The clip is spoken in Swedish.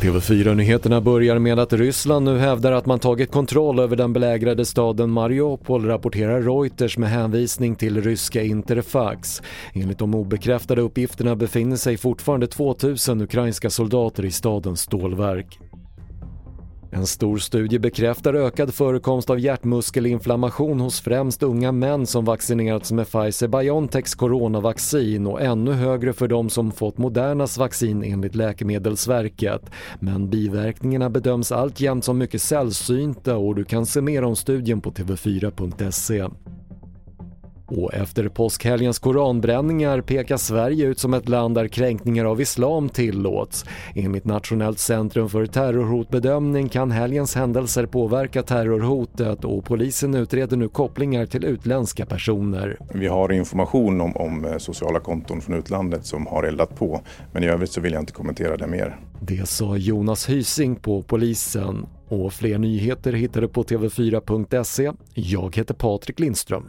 TV4-nyheterna börjar med att Ryssland nu hävdar att man tagit kontroll över den belägrade staden Mariupol, rapporterar Reuters med hänvisning till ryska Interfax. Enligt de obekräftade uppgifterna befinner sig fortfarande 2000 ukrainska soldater i stadens stålverk. En stor studie bekräftar ökad förekomst av hjärtmuskelinflammation hos främst unga män som vaccinerats med Pfizer-Biontechs coronavaccin och ännu högre för de som fått Modernas vaccin enligt Läkemedelsverket. Men biverkningarna bedöms alltjämt som mycket sällsynta och du kan se mer om studien på tv4.se. Och efter påskhelgens koranbränningar pekar Sverige ut som ett land där kränkningar av islam tillåts. Enligt Nationellt centrum för terrorhotbedömning kan helgens händelser påverka terrorhotet och polisen utreder nu kopplingar till utländska personer. Vi har information om, om eh, sociala konton från utlandet som har eldat på, men i övrigt så vill jag inte kommentera det mer. Det sa Jonas Hysing på polisen. Och fler nyheter hittar du på tv4.se. Jag heter Patrik Lindström.